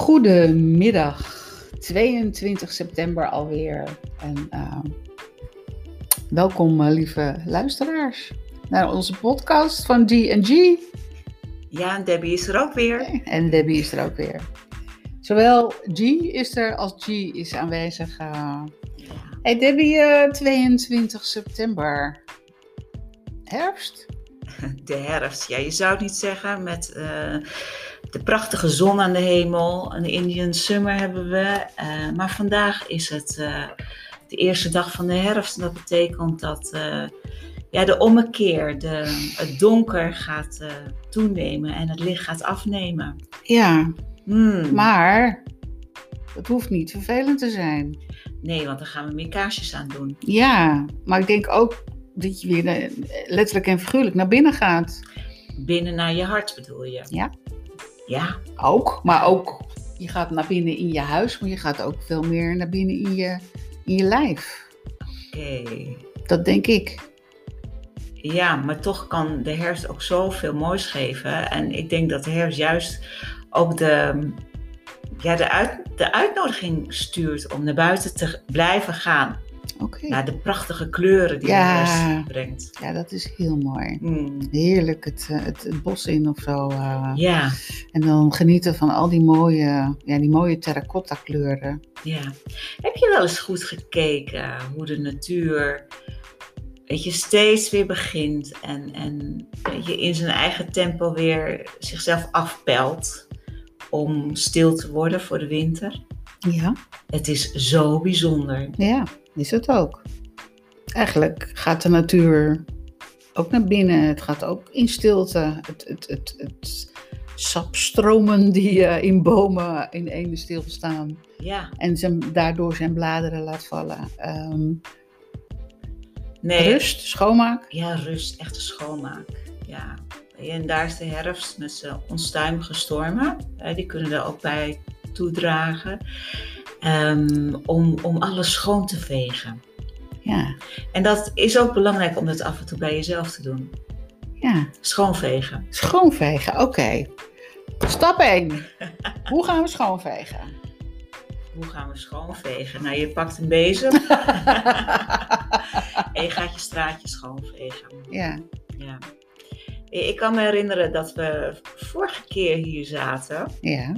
Goedemiddag, 22 september alweer. En uh, welkom, uh, lieve luisteraars, naar onze podcast van G&G. Ja, en Debbie is er ook weer. En Debbie is er ook weer. Zowel G is er als G is aanwezig. Uh... Hey Debbie, 22 september. Herfst? De herfst, ja, je zou het niet zeggen met de prachtige zon aan de hemel. Een Indian summer hebben we. Uh, maar vandaag is het uh, de eerste dag van de herfst. En dat betekent dat uh, ja, de ommekeer, de, het donker gaat toenemen en het licht gaat afnemen. Ja, hmm. maar het hoeft niet vervelend te zijn. Nee, want dan gaan we meer kaarsjes aan doen. Ja, maar ik denk ook dat je weer letterlijk en figuurlijk naar binnen gaat. Binnen naar je hart bedoel je? Ja. Ja. Ook, maar ook je gaat naar binnen in je huis, maar je gaat ook veel meer naar binnen in je, in je lijf. Oké. Dat denk ik. Ja, maar toch kan de herfst ook zoveel moois geven. En ik denk dat de herfst juist ook de, ja, de, uit, de uitnodiging stuurt om naar buiten te blijven gaan. Okay. Naar de prachtige kleuren die ja, de brengt. Ja, dat is heel mooi. Mm. Heerlijk het, het, het, bos in of zo. Uh, ja. En dan genieten van al die mooie, ja, die mooie terracotta kleuren. Ja. Heb je wel eens goed gekeken hoe de natuur weet je, steeds weer begint en, en weet je, in zijn eigen tempo weer zichzelf afpelt om stil te worden voor de winter? Ja. Het is zo bijzonder. Ja is het ook. Eigenlijk gaat de natuur ook naar binnen. Het gaat ook in stilte. Het, het, het, het sapstromen die uh, in bomen in ene stilstaan. Ja. En ze, daardoor zijn bladeren laat vallen. Um, nee. Rust, schoonmaak. Ja, rust, echte schoonmaak. Ja. En daar is de herfst met zijn onstuimige stormen. Die kunnen er ook bij toedragen. Um, om, om alles schoon te vegen. Ja. En dat is ook belangrijk om dat af en toe bij jezelf te doen. Ja. Schoonvegen. Schoonvegen, oké. Stap 1. Hoe gaan we schoonvegen? Hoe gaan we schoonvegen? Nou, je pakt een bezem en je gaat je straatje schoonvegen. Ja. ja. Ik kan me herinneren dat we vorige keer hier zaten. Ja.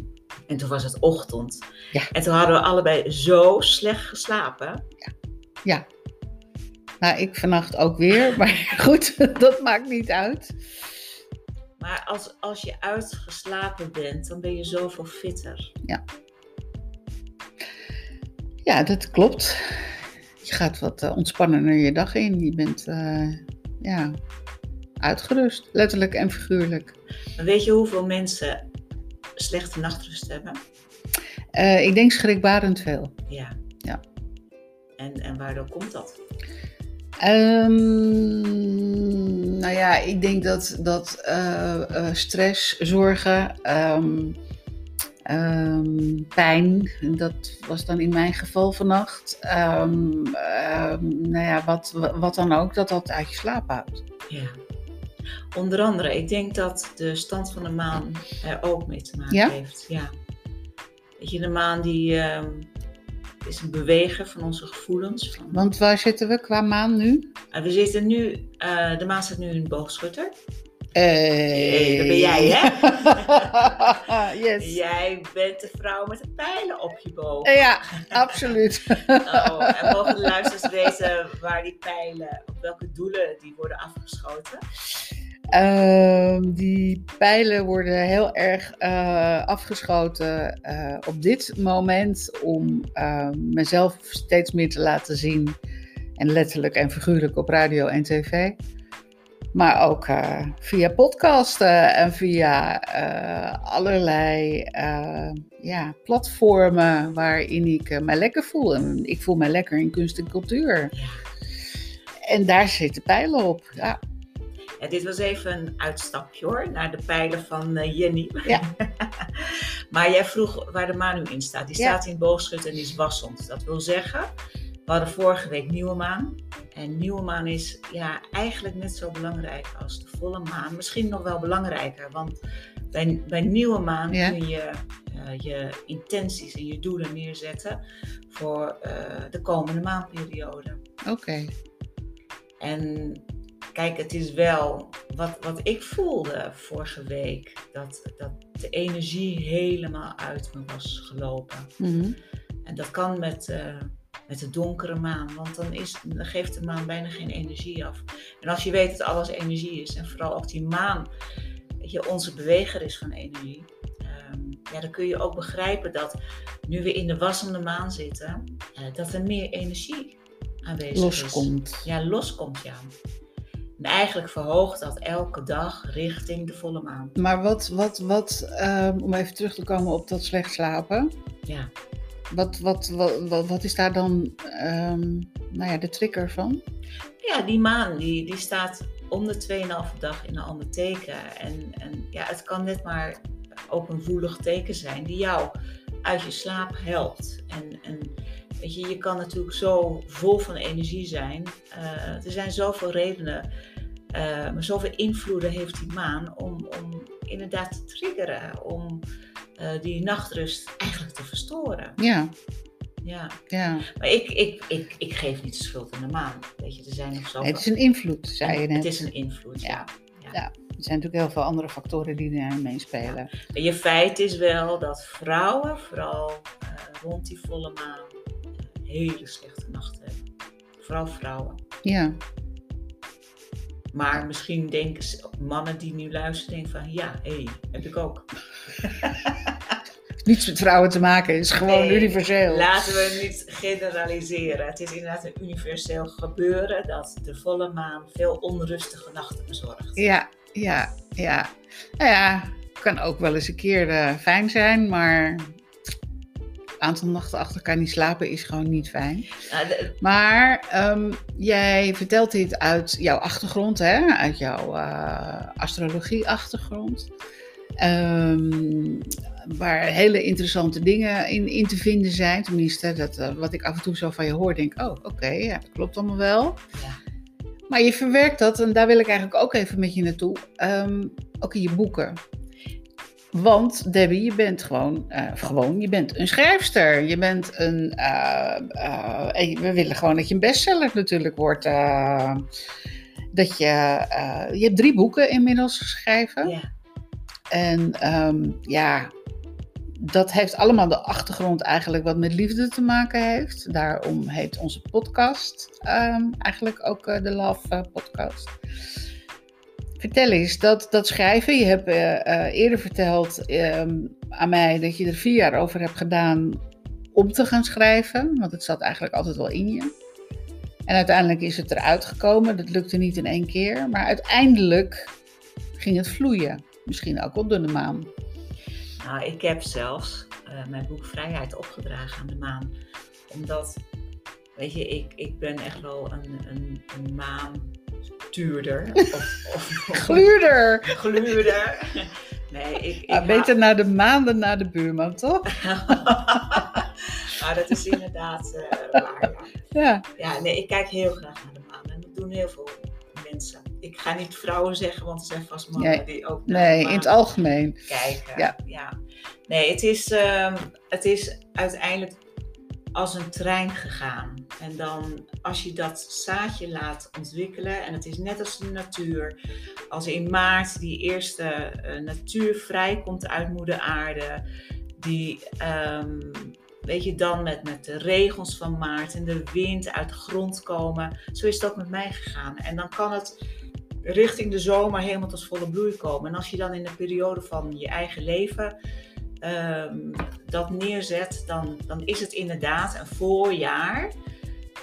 En toen was het ochtend. Ja. En toen hadden we allebei zo slecht geslapen. Ja. ja. Nou, ik vannacht ook weer. Maar goed, dat maakt niet uit. Maar als, als je uitgeslapen bent, dan ben je zoveel fitter. Ja. Ja, dat klopt. Je gaat wat uh, ontspannender je dag in. Je bent uh, ja, uitgerust, letterlijk en figuurlijk. Maar weet je hoeveel mensen slechte nachtrust hebben? Uh, ik denk schrikbarend veel. Ja. ja. En, en waardoor komt dat? Um, nou ja, ik denk dat, dat uh, uh, stress, zorgen, um, um, pijn, dat was dan in mijn geval vannacht. nou ja, wat, wat dan ook, dat dat uit je slaap houdt. Ja. Onder andere, ik denk dat de stand van de maan er ook mee te maken ja? heeft. Ja. Weet je, de maan die uh, is een beweger van onze gevoelens. Van... Want waar zitten we qua maan nu? Uh, we zitten nu, uh, de maan staat nu in boogschutter. Hey. dat ben jij, hè? yes. Jij bent de vrouw met de pijlen op je boog. Ja, absoluut. oh, en mogen de luisteraars weten waar die pijlen, op welke doelen die worden afgeschoten? Uh, die pijlen worden heel erg uh, afgeschoten uh, op dit moment om uh, mezelf steeds meer te laten zien. En letterlijk en figuurlijk op radio en tv. Maar ook via podcasten en via allerlei ja, platformen waarin ik mij lekker voel. En ik voel mij lekker in kunst en cultuur. Ja. En daar zitten pijlen op. Ja. Dit was even een uitstapje hoor, naar de pijlen van Jenny. Ja. maar jij vroeg waar de maan nu in staat. Die Ja. staat in boogschut en die is wassend. Dat wil zeggen, we hadden vorige week nieuwe maan. En nieuwe maan is ja, eigenlijk net zo belangrijk als de volle maan. Misschien nog wel belangrijker, want bij, bij nieuwe maan kun je uh, je intenties en je doelen neerzetten voor uh, de komende maanperiode. Oké. En kijk, het is wel wat, wat ik voelde vorige week, dat, dat de energie helemaal uit me was gelopen. Mm En dat kan met, uh, met de donkere maan, want dan, is, dan geeft de maan bijna geen energie af. En als je weet dat alles energie is, en vooral ook die maan, je, onze beweger is van energie, um, ja, dan kun je ook begrijpen dat nu we in de wassende maan zitten, uh, dat er meer energie aanwezig loskomt. is. Ja, loskomt, ja. En eigenlijk verhoogt dat elke dag richting de volle maan. Maar wat, wat, wat um, om even terug te komen op dat slecht slapen. Ja. Wat, wat, wat, wat, is daar dan um, nou ja, de trigger van? Ja, die maan die, die staat om de 2,5 dag in een ander teken. En, en ja, het kan net maar ook een voelig teken zijn die jou uit je slaap helpt. En, en weet je, je kan natuurlijk zo vol van energie zijn. Uh, er zijn zoveel redenen, uh, maar zoveel invloeden heeft die maan om, om inderdaad te triggeren. Om die nachtrust eigenlijk te verstoren. Ja. Ja. ja. Maar ik, ik, ik, ik geef niet de schuld aan de maan. Weet je, er zijn nog zoveel... Het is een invloed, zei je net. Het is een invloed, ja. ja. ja. ja. Er zijn natuurlijk heel veel andere factoren die daarin meespelen. Ja. Je feit is wel dat vrouwen, vooral uh, rond die volle maan, hele slechte nachten hebben. Vooral vrouwen. Ja. Maar misschien denken mannen die nu luisteren, denken van ja, hé, hey, heb ik ook. Niets met vrouwen te maken, is gewoon Nee, universeel. Laten we niet generaliseren. Het is inderdaad een universeel gebeuren dat de volle maan veel onrustige nachten bezorgt. Ja, ja, ja. Nou ja, kan ook wel eens een keer uh, fijn zijn, maar aantal nachten achter elkaar niet slapen is gewoon niet fijn. Maar ehm, jij vertelt dit uit jouw achtergrond, hè? uit jouw uh, astrologie-achtergrond. Ehm, waar hele interessante dingen in, in te vinden zijn. Tenminste, dat, uh, wat ik af en toe zo van je hoor, denk oh, oké, okay, ja, dat klopt allemaal wel. Ja. Maar je verwerkt dat, en daar wil ik eigenlijk ook even met je naartoe, um, ook in je boeken. Want Debbie, je bent gewoon, uh, gewoon, je bent een schrijfster. Je bent een, uh, uh, we willen gewoon dat je een bestseller natuurlijk wordt. eh, dat je, je hebt drie boeken inmiddels geschreven. ja. En um, ja, dat heeft allemaal de achtergrond eigenlijk wat met liefde te maken heeft. Daarom heet onze podcast um, eigenlijk ook de Love Podcast. Vertel eens, dat, dat schrijven, je hebt uh, eerder verteld um, aan mij dat je er vier jaar over hebt gedaan om te gaan schrijven. Want het zat eigenlijk altijd wel in je. En uiteindelijk is het eruit gekomen. Dat lukte niet in één keer. Maar uiteindelijk ging het vloeien. Misschien ook door de maan. Nou, ik heb zelfs uh, mijn boek Vrijheid opgedragen aan de maan. Omdat, weet je, ik, ik ben echt wel een, een, een maantuurder. Of, of, of Gluurder! Gluurder. Nee, ik, ik ah, beter naar de maan dan naar de buurman, toch? maar dat is inderdaad uh, waar, ja. ja. Ja, nee, ik kijk heel graag naar de maan. En dat doen heel veel mensen. Ik ga niet vrouwen zeggen, want er zijn vast mannen nee, die ook Nee, in het algemeen. kijken. Ja. ja. Nee, het is, um, het is uiteindelijk als een trein gegaan. En dan als je dat zaadje laat ontwikkelen, en het is net als de natuur, als in maart die eerste uh, natuur vrijkomt uit moeder aarde, die um, weet je, dan met, met de regels van maart en de wind uit de grond komen. Zo is ook met mij gegaan. En dan kan het richting de zomer helemaal tot volle bloei komen. En als je dan in de periode van je eigen leven um, dat neerzet, dan, dan is het inderdaad een voorjaar.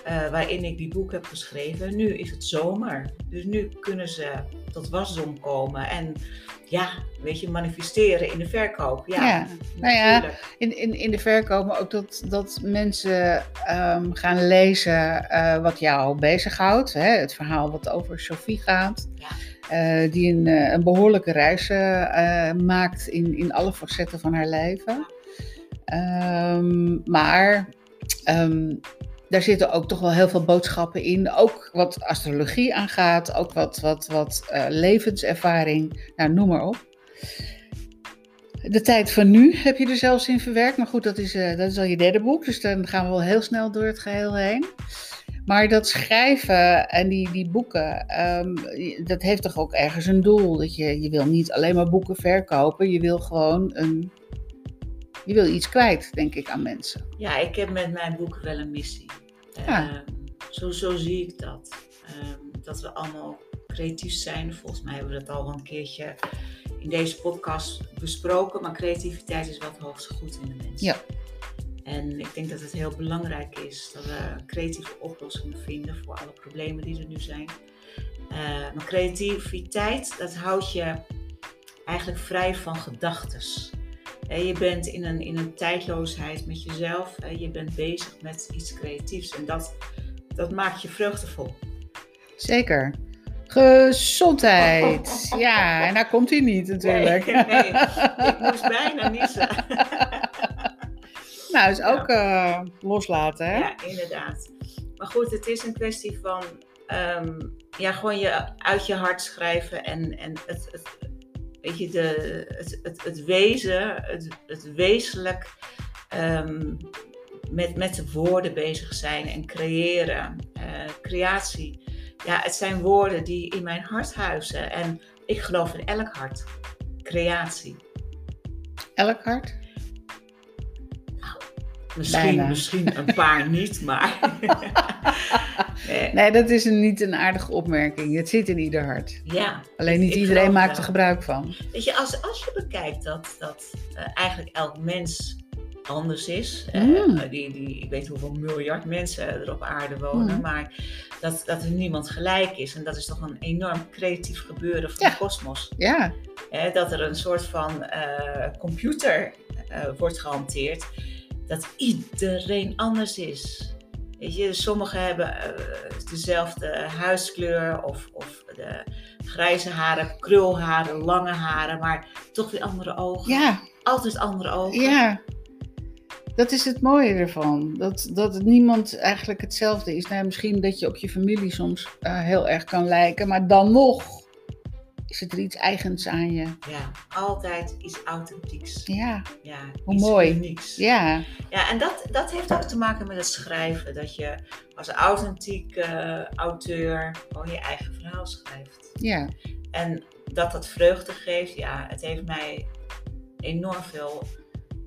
Uh, waarin ik die boek heb geschreven. Nu is het zomer. Dus nu kunnen ze tot wasdom komen. En ja, weet je, manifesteren in de verkoop. Ja, ja. nou ja, in, in, in de verkoop, maar ook dat, dat mensen um, gaan lezen uh, wat jou bezighoudt. Hè? Het verhaal wat over Sophie gaat. Ja. Uh, die een, een behoorlijke reis uh, maakt in, in alle facetten van haar leven. Um, maar um, daar zitten ook toch wel heel veel boodschappen in. Ook wat astrologie aangaat, ook wat, wat, wat levenservaring, nou, noem maar op. De tijd van nu heb je er zelfs in verwerkt. Maar goed, dat is, dat is al je derde boek. Dus dan gaan we wel heel snel door het geheel heen. Maar dat schrijven en die, die boeken, um, dat heeft toch ook ergens een doel. Dat je, je wil niet alleen maar boeken verkopen. Je wil gewoon een. Je wil iets kwijt, denk ik, aan mensen. Ja, ik heb met mijn boeken wel een missie. Ja. Uh, zo, zo zie ik dat. Uh, dat we allemaal creatief zijn. Volgens mij hebben we dat al een keertje in deze podcast besproken. Maar creativiteit is wat hoogste goed in de mens. Ja. En ik denk dat het heel belangrijk is dat we creatieve oplossingen vinden voor alle problemen die er nu zijn. Uh, maar creativiteit, dat houdt je eigenlijk vrij van gedachten. Je bent in een, in een tijdloosheid met jezelf. Je bent bezig met iets creatiefs. En dat, dat maakt je vreugdevol. Zeker. Gezondheid. Ja, en daar komt hij niet natuurlijk. Nee, nee, ik moest bijna niezen. Nou, is ook uh, loslaten, hè? Ja, inderdaad. Maar goed, het is een kwestie van um, ja, gewoon je uit je hart schrijven en, en het, het, weet je, de, het, het, het wezen, het, het wezenlijk um, met, met de woorden bezig zijn en creëren. Uh, creatie. Ja, het zijn woorden die in mijn hart huizen. En ik geloof in elk hart. Creatie. Elk hart? Misschien, misschien een paar niet, maar. nee. nee. dat is een, niet een aardige opmerking. Het zit in ieder hart. Ja. Alleen niet iedereen maakt er gebruik van. Weet je, als, als je bekijkt dat, dat uh, eigenlijk elk mens anders is. Mm. Uh, die, die, ik weet hoeveel miljard mensen er op aarde wonen, mm. maar dat, dat er niemand gelijk is. En dat is toch een enorm creatief gebeuren van ja. de kosmos. Ja. Uh, dat er een soort van computer wordt gehanteerd dat iedereen anders is. Weet je, sommigen hebben uh, dezelfde huidskleur of, of de grijze haren, krulharen, lange haren, maar toch weer andere ogen. Ja. Altijd andere ogen. Ja. Dat is het mooie ervan. Dat, dat niemand eigenlijk hetzelfde is. Nou, misschien dat je op je familie soms uh, heel erg kan lijken, maar dan nog is er iets eigens aan je. Ja, altijd iets authentieks. Ja, ja hoe mooi. Unieks. Ja. Ja, en dat, dat heeft ook te maken met het schrijven. Dat je als authentieke auteur gewoon je eigen verhaal schrijft. Ja. En dat dat vreugde geeft, ja, het heeft mij enorm veel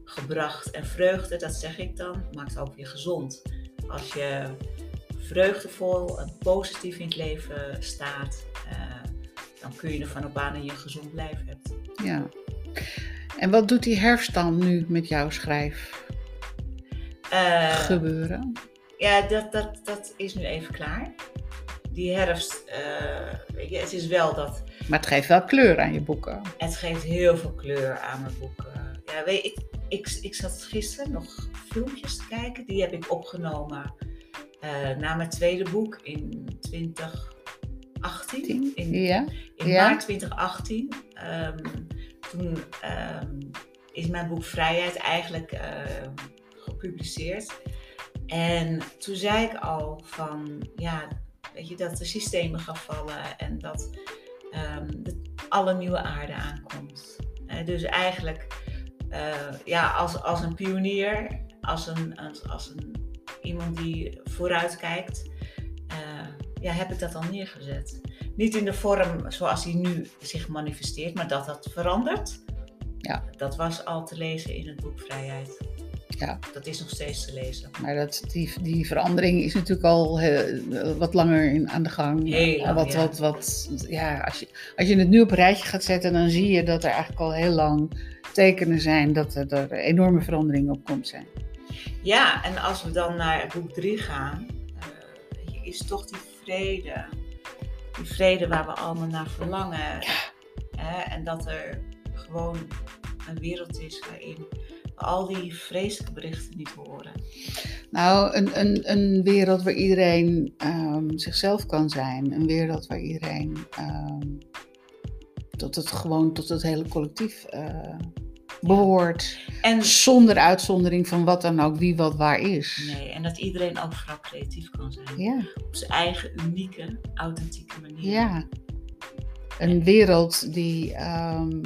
gebracht. En vreugde, dat zeg ik dan, maakt ook weer gezond. Als je vreugdevol en positief in het leven staat, uh, dan kun je ervan op aan dat je een gezond lijf hebt. Ja. En wat doet die herfst dan nu met jouw schrijf? Uh, gebeuren? Ja, dat, dat, dat is nu even klaar. Die herfst, uh, weet je, het is wel dat. Maar het geeft wel kleur aan je boeken. Het geeft heel veel kleur aan mijn boeken. Ja, weet je, ik, ik, ik zat gisteren nog filmpjes te kijken. Die heb ik opgenomen uh, na mijn tweede boek in 20. 18, in, ja. in ja. maart 2018. Um, toen um, is mijn boek Vrijheid eigenlijk uh, gepubliceerd. En toen zei ik al van, ja, weet je, dat de systemen gaan vallen en dat um, de, alle nieuwe aarde aankomt. Uh, dus eigenlijk, uh, ja, als, als een pionier, als een, als, als een iemand die vooruit kijkt, ja, heb ik dat al neergezet. Niet in de vorm zoals hij nu zich manifesteert, maar dat dat verandert. Ja. Dat was al te lezen in het boek Vrijheid. Ja. Dat is nog steeds te lezen. Maar dat, die, die verandering is natuurlijk al uh, wat langer in, aan de gang. Heel lang, wat, ja. Wat, wat, ja, als, je, als je het nu op een rijtje gaat zetten, dan zie je dat er eigenlijk al heel lang tekenen zijn dat er, er enorme veranderingen op komt zijn. Ja, en als we dan naar boek 3 gaan, uh, is toch die vrede. Die vrede waar we allemaal naar verlangen. Hè? En dat er gewoon een wereld is waarin we al die vreselijke berichten niet horen. Nou, een, een, een wereld waar iedereen um, zichzelf kan zijn. Een wereld waar iedereen um, tot het gewoon tot het hele collectief uh, behoort. En, Zonder uitzondering van wat dan ook, wie wat waar is. nee, en dat iedereen ook vooral creatief kan zijn. Ja, Op zijn eigen unieke, authentieke manier. ja. Een wereld die ehm,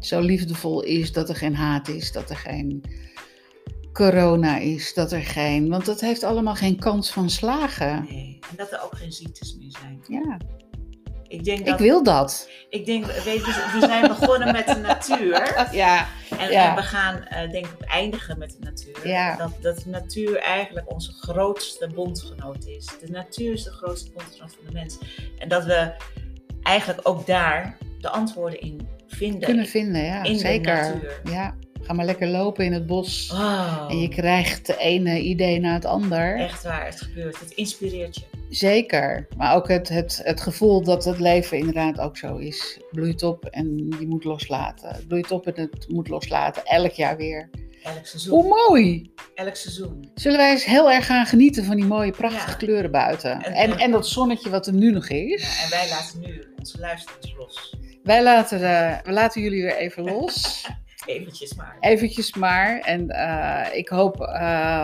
zo liefdevol is dat er geen haat is, dat er geen corona is, dat er geen. Want dat heeft allemaal geen kans van slagen. Nee, en dat er ook geen ziektes meer zijn. Ja, Ik denk ik dat, wil dat. ik denk, weet je, we zijn begonnen met de natuur. Ja, En, Ja. en we gaan eh, denk ik eindigen met de natuur. Ja. Dat, dat de natuur eigenlijk onze grootste bondgenoot is. De natuur is de grootste bondgenoot van de mens. En dat we eigenlijk ook daar de antwoorden in vinden. kunnen vinden, ja, in de zeker. natuur. Ja, ga maar lekker lopen in het bos. Oh, En je krijgt de ene idee na het ander. echt waar, het gebeurt. Het inspireert je. Zeker. Maar ook het, het, het gevoel dat het leven inderdaad ook zo is. Bloeit op en je moet loslaten. Het bloeit op en het moet loslaten. Elk jaar weer. Elk seizoen. Hoe mooi! Elk seizoen. Zullen wij eens heel erg gaan genieten van die mooie, prachtige Ja. kleuren buiten. En- En, dat zonnetje wat er nu nog is. Ja, en wij laten nu onze luisteraars los. Wij laten, eh, we laten jullie weer even los. Eventjes maar. Eventjes maar. En eh, ik hoop eh,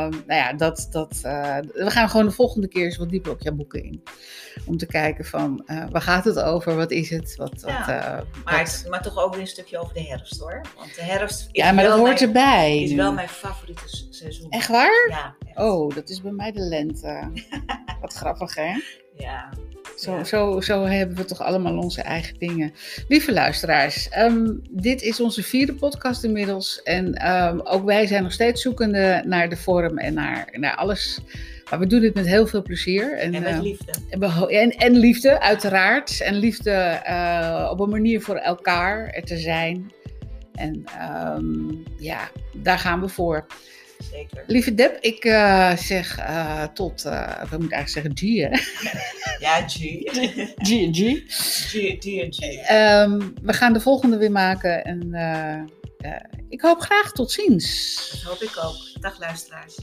nou ja, dat. dat eh, we gaan gewoon de volgende keer eens wat dieper op jouw boeken in. Om te kijken van waar gaat het over? Wat is het? Wat, Ja, Maar, wat- maar toch ook weer een stukje over de herfst hoor. Want de herfst is, ja, maar dat wel, hoort mijn, erbij. is nu. wel mijn favoriete se- seizoen. Echt waar? Ja, echt. Oh, dat is bij mij de lente. Wat grappig, hè? Ja. Zo, Ja. zo, zo hebben we toch allemaal onze eigen dingen. Lieve luisteraars, ehm, dit is onze vierde podcast inmiddels. En ehm, ook wij zijn nog steeds zoekende naar de vorm en naar, naar alles. Maar we doen dit met heel veel plezier. En, En met eh, liefde. en, en liefde, uiteraard. En liefde eh, op een manier voor elkaar er te zijn. En ehm, ja, daar gaan we voor. Zeker. Lieve Deb, ik eh, zeg eh, tot, eh we moeten eigenlijk zeggen G, hè? Ja, G. G en G. G, G en G. Ehm, we gaan de volgende weer maken. En ik hoop graag tot ziens. Dat hoop ik ook. Dag luisteraars.